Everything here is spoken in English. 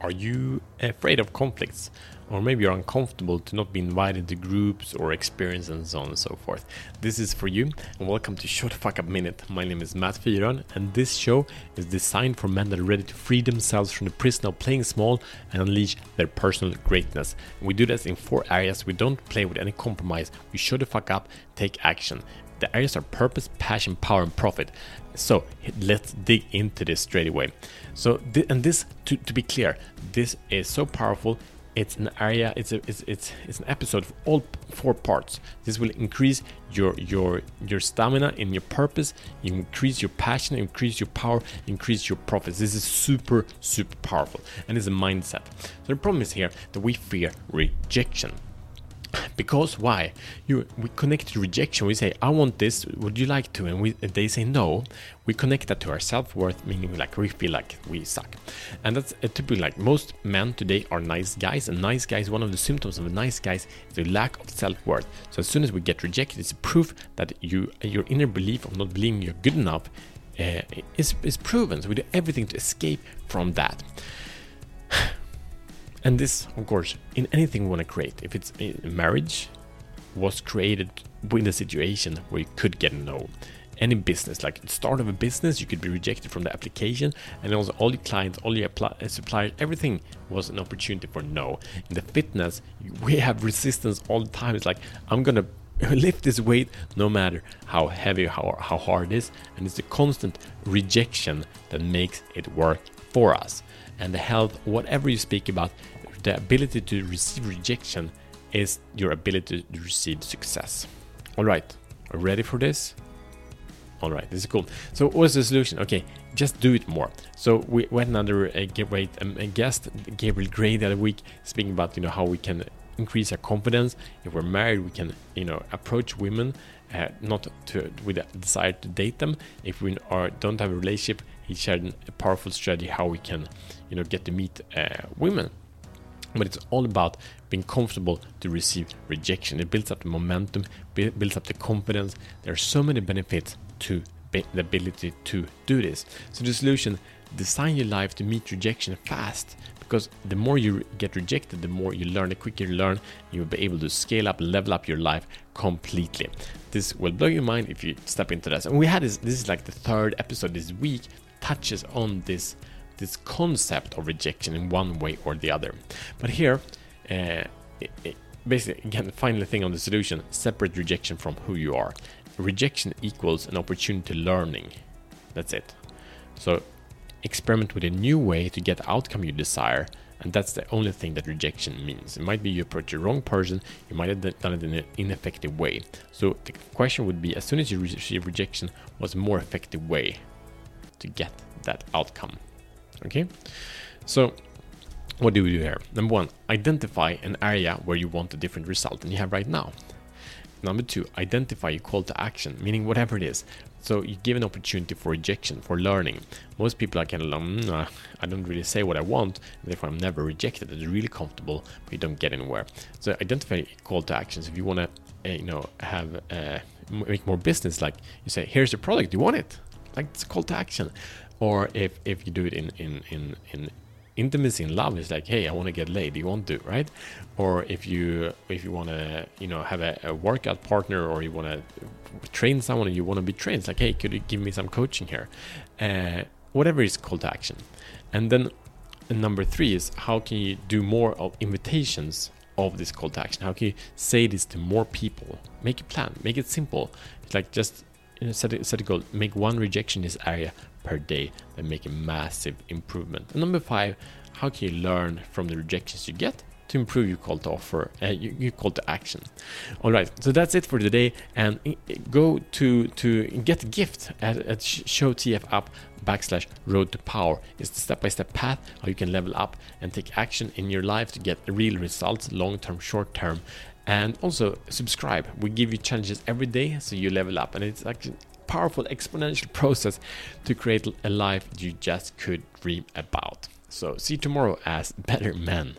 Are you afraid of conflicts? Or maybe you're uncomfortable to not be invited to groups or experience and so on and so forth. This is for you, and welcome to Show the Fuck Up Minute. My name is Matt Fyron, and this show is designed for men that are ready to free themselves from the prison of playing small and unleash their personal greatness. We do this in four areas. We don't play with any compromise. We show the fuck up, take action. The areas are purpose, passion, power, and profit. So let's dig into this straight away. So, and this, to, to be clear, this is so powerful. It's an area. It's a, it's, it's it's an episode of all four parts. This will increase your your your stamina and your purpose. Increase your passion. Increase your power. Increase your profits. This is super super powerful, and it's a mindset. So the problem is here that we fear rejection because why? You we connect to rejection. We say i want this. Would you like to? And we they say no. We connect that to our self-worth meaning like we feel like we suck. And that's a typically like most men today are nice guys and nice guys one of the symptoms of a nice guys is the lack of self-worth. So as soon as we get rejected it's proof that you your inner belief of not believing you're good enough uh, is, is proven. So we do everything to escape from that and this, of course, in anything we want to create, if it's a marriage, was created in a situation where you could get a no. Any business, like start of a business, you could be rejected from the application, and also all your clients, all your uh, suppliers, everything was an opportunity for no. In the fitness, we have resistance all the time. It's like I'm gonna lift this weight no matter how heavy, how how hard it is, and it's the constant rejection that makes it work for us and the health, whatever you speak about, the ability to receive rejection is your ability to receive success. All right, ready for this? All right, this is cool. So, what's the solution? Okay, just do it more. So, we went another a, great um, guest, Gabriel Gray, the other week, speaking about you know how we can increase our confidence. If we're married, we can you know approach women uh, not to with a desire to date them. If we are don't have a relationship, he shared a powerful strategy how we can you know get to meet uh, women but it's all about being comfortable to receive rejection. It builds up the momentum builds up the confidence. There are so many benefits to the ability to do this. So the solution design your life to meet rejection fast because the more you get rejected the more you learn the quicker you learn you'll be able to scale up level up your life completely. This will blow your mind if you step into this. And we had this this is like the third episode this week touches on this this concept of rejection in one way or the other. But here, uh, it, it basically, again, the final thing on the solution separate rejection from who you are. Rejection equals an opportunity to learning. That's it. So, experiment with a new way to get the outcome you desire. And that's the only thing that rejection means. It might be you approach the wrong person, you might have done it in an ineffective way. So the question would be as soon as you receive rejection, what's a more effective way to get that outcome? Okay, so what do we do here? Number one, identify an area where you want a different result than you have right now. Number two, identify your call to action, meaning whatever it is. So you give an opportunity for rejection, for learning. Most people are kind of like, mm, I don't really say what I want, therefore I'm never rejected. It's really comfortable, but you don't get anywhere. So identify call to actions. If you want to, uh, you know, have uh, make more business, like you say, here's the product, you want it? Like it's a call to action or if if you do it in in in in intimacy and love it's like hey i want to get laid you want to right? Or if you if you want to you know have a, a, workout partner or you want to train someone and you want to be trained it's like hey could you give me some coaching here? Uh, whatever is call to action. And then number three is how can you do more of invitations of this call to action? How can you say this to more people? Make a plan make it simple. It's like just set, a, set a goal make one rejection in this area per day and make a massive improvement. And number five, how can you learn from the rejections you get to improve your call to offer, uh, your, your, call to action. All right, so that's it for today. And go to to get a gift at, at Show TF Up backslash Road to Power. It's the step by step path how you can level up and take action in your life to get real results, long term, short term. And also subscribe. We give you challenges every day so you level up, and it's like a powerful exponential process to create a life you just could dream about. So, see you tomorrow as better men.